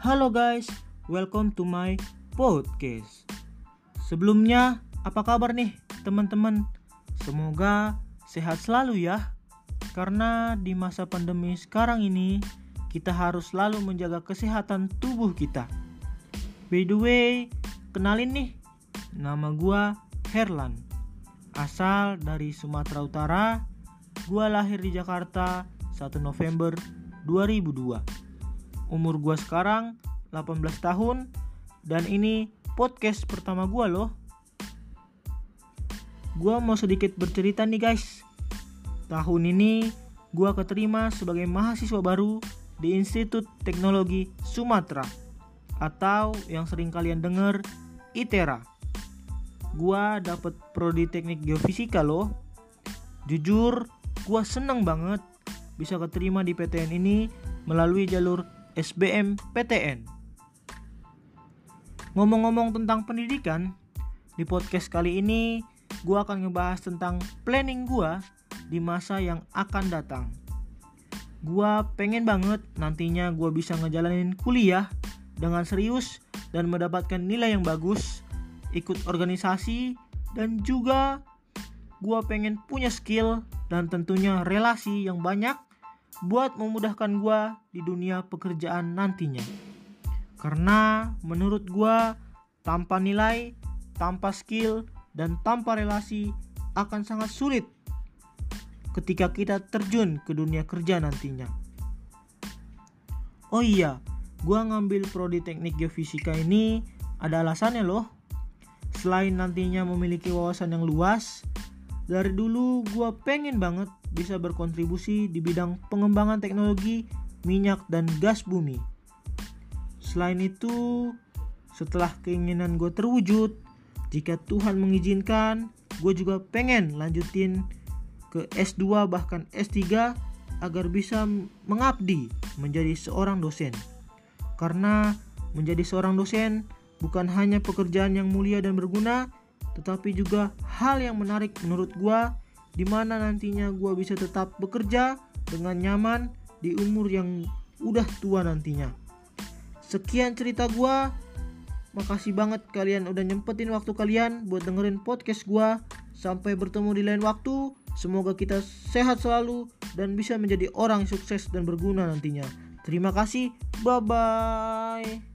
Halo guys, welcome to my podcast. Sebelumnya, apa kabar nih teman-teman? Semoga sehat selalu ya. Karena di masa pandemi sekarang ini, kita harus selalu menjaga kesehatan tubuh kita. By the way, kenalin nih, nama gua Herlan. Asal dari Sumatera Utara, gua lahir di Jakarta 1 November 2002. Umur gua sekarang 18 tahun dan ini podcast pertama gua loh. Gua mau sedikit bercerita nih guys. Tahun ini gua keterima sebagai mahasiswa baru di Institut Teknologi Sumatera atau yang sering kalian dengar ITERA. Gua dapet prodi teknik geofisika loh. Jujur, gua seneng banget bisa keterima di PTN ini melalui jalur SBM PTN. Ngomong-ngomong tentang pendidikan, di podcast kali ini gue akan ngebahas tentang planning gue di masa yang akan datang. Gue pengen banget nantinya gue bisa ngejalanin kuliah dengan serius dan mendapatkan nilai yang bagus, ikut organisasi, dan juga gue pengen punya skill dan tentunya relasi yang banyak buat memudahkan gue di dunia pekerjaan nantinya. Karena menurut gue tanpa nilai, tanpa skill, dan tanpa relasi akan sangat sulit ketika kita terjun ke dunia kerja nantinya. Oh iya, gue ngambil prodi teknik geofisika ini ada alasannya loh. Selain nantinya memiliki wawasan yang luas, dari dulu gue pengen banget bisa berkontribusi di bidang pengembangan teknologi minyak dan gas bumi. Selain itu, setelah keinginan gue terwujud, jika Tuhan mengizinkan, gue juga pengen lanjutin ke S2 bahkan S3 agar bisa mengabdi menjadi seorang dosen. Karena menjadi seorang dosen bukan hanya pekerjaan yang mulia dan berguna, tetapi juga hal yang menarik menurut gue di mana nantinya gue bisa tetap bekerja dengan nyaman di umur yang udah tua nantinya. Sekian cerita gue. Makasih banget kalian udah nyempetin waktu kalian buat dengerin podcast gue. Sampai bertemu di lain waktu. Semoga kita sehat selalu dan bisa menjadi orang sukses dan berguna nantinya. Terima kasih. Bye bye.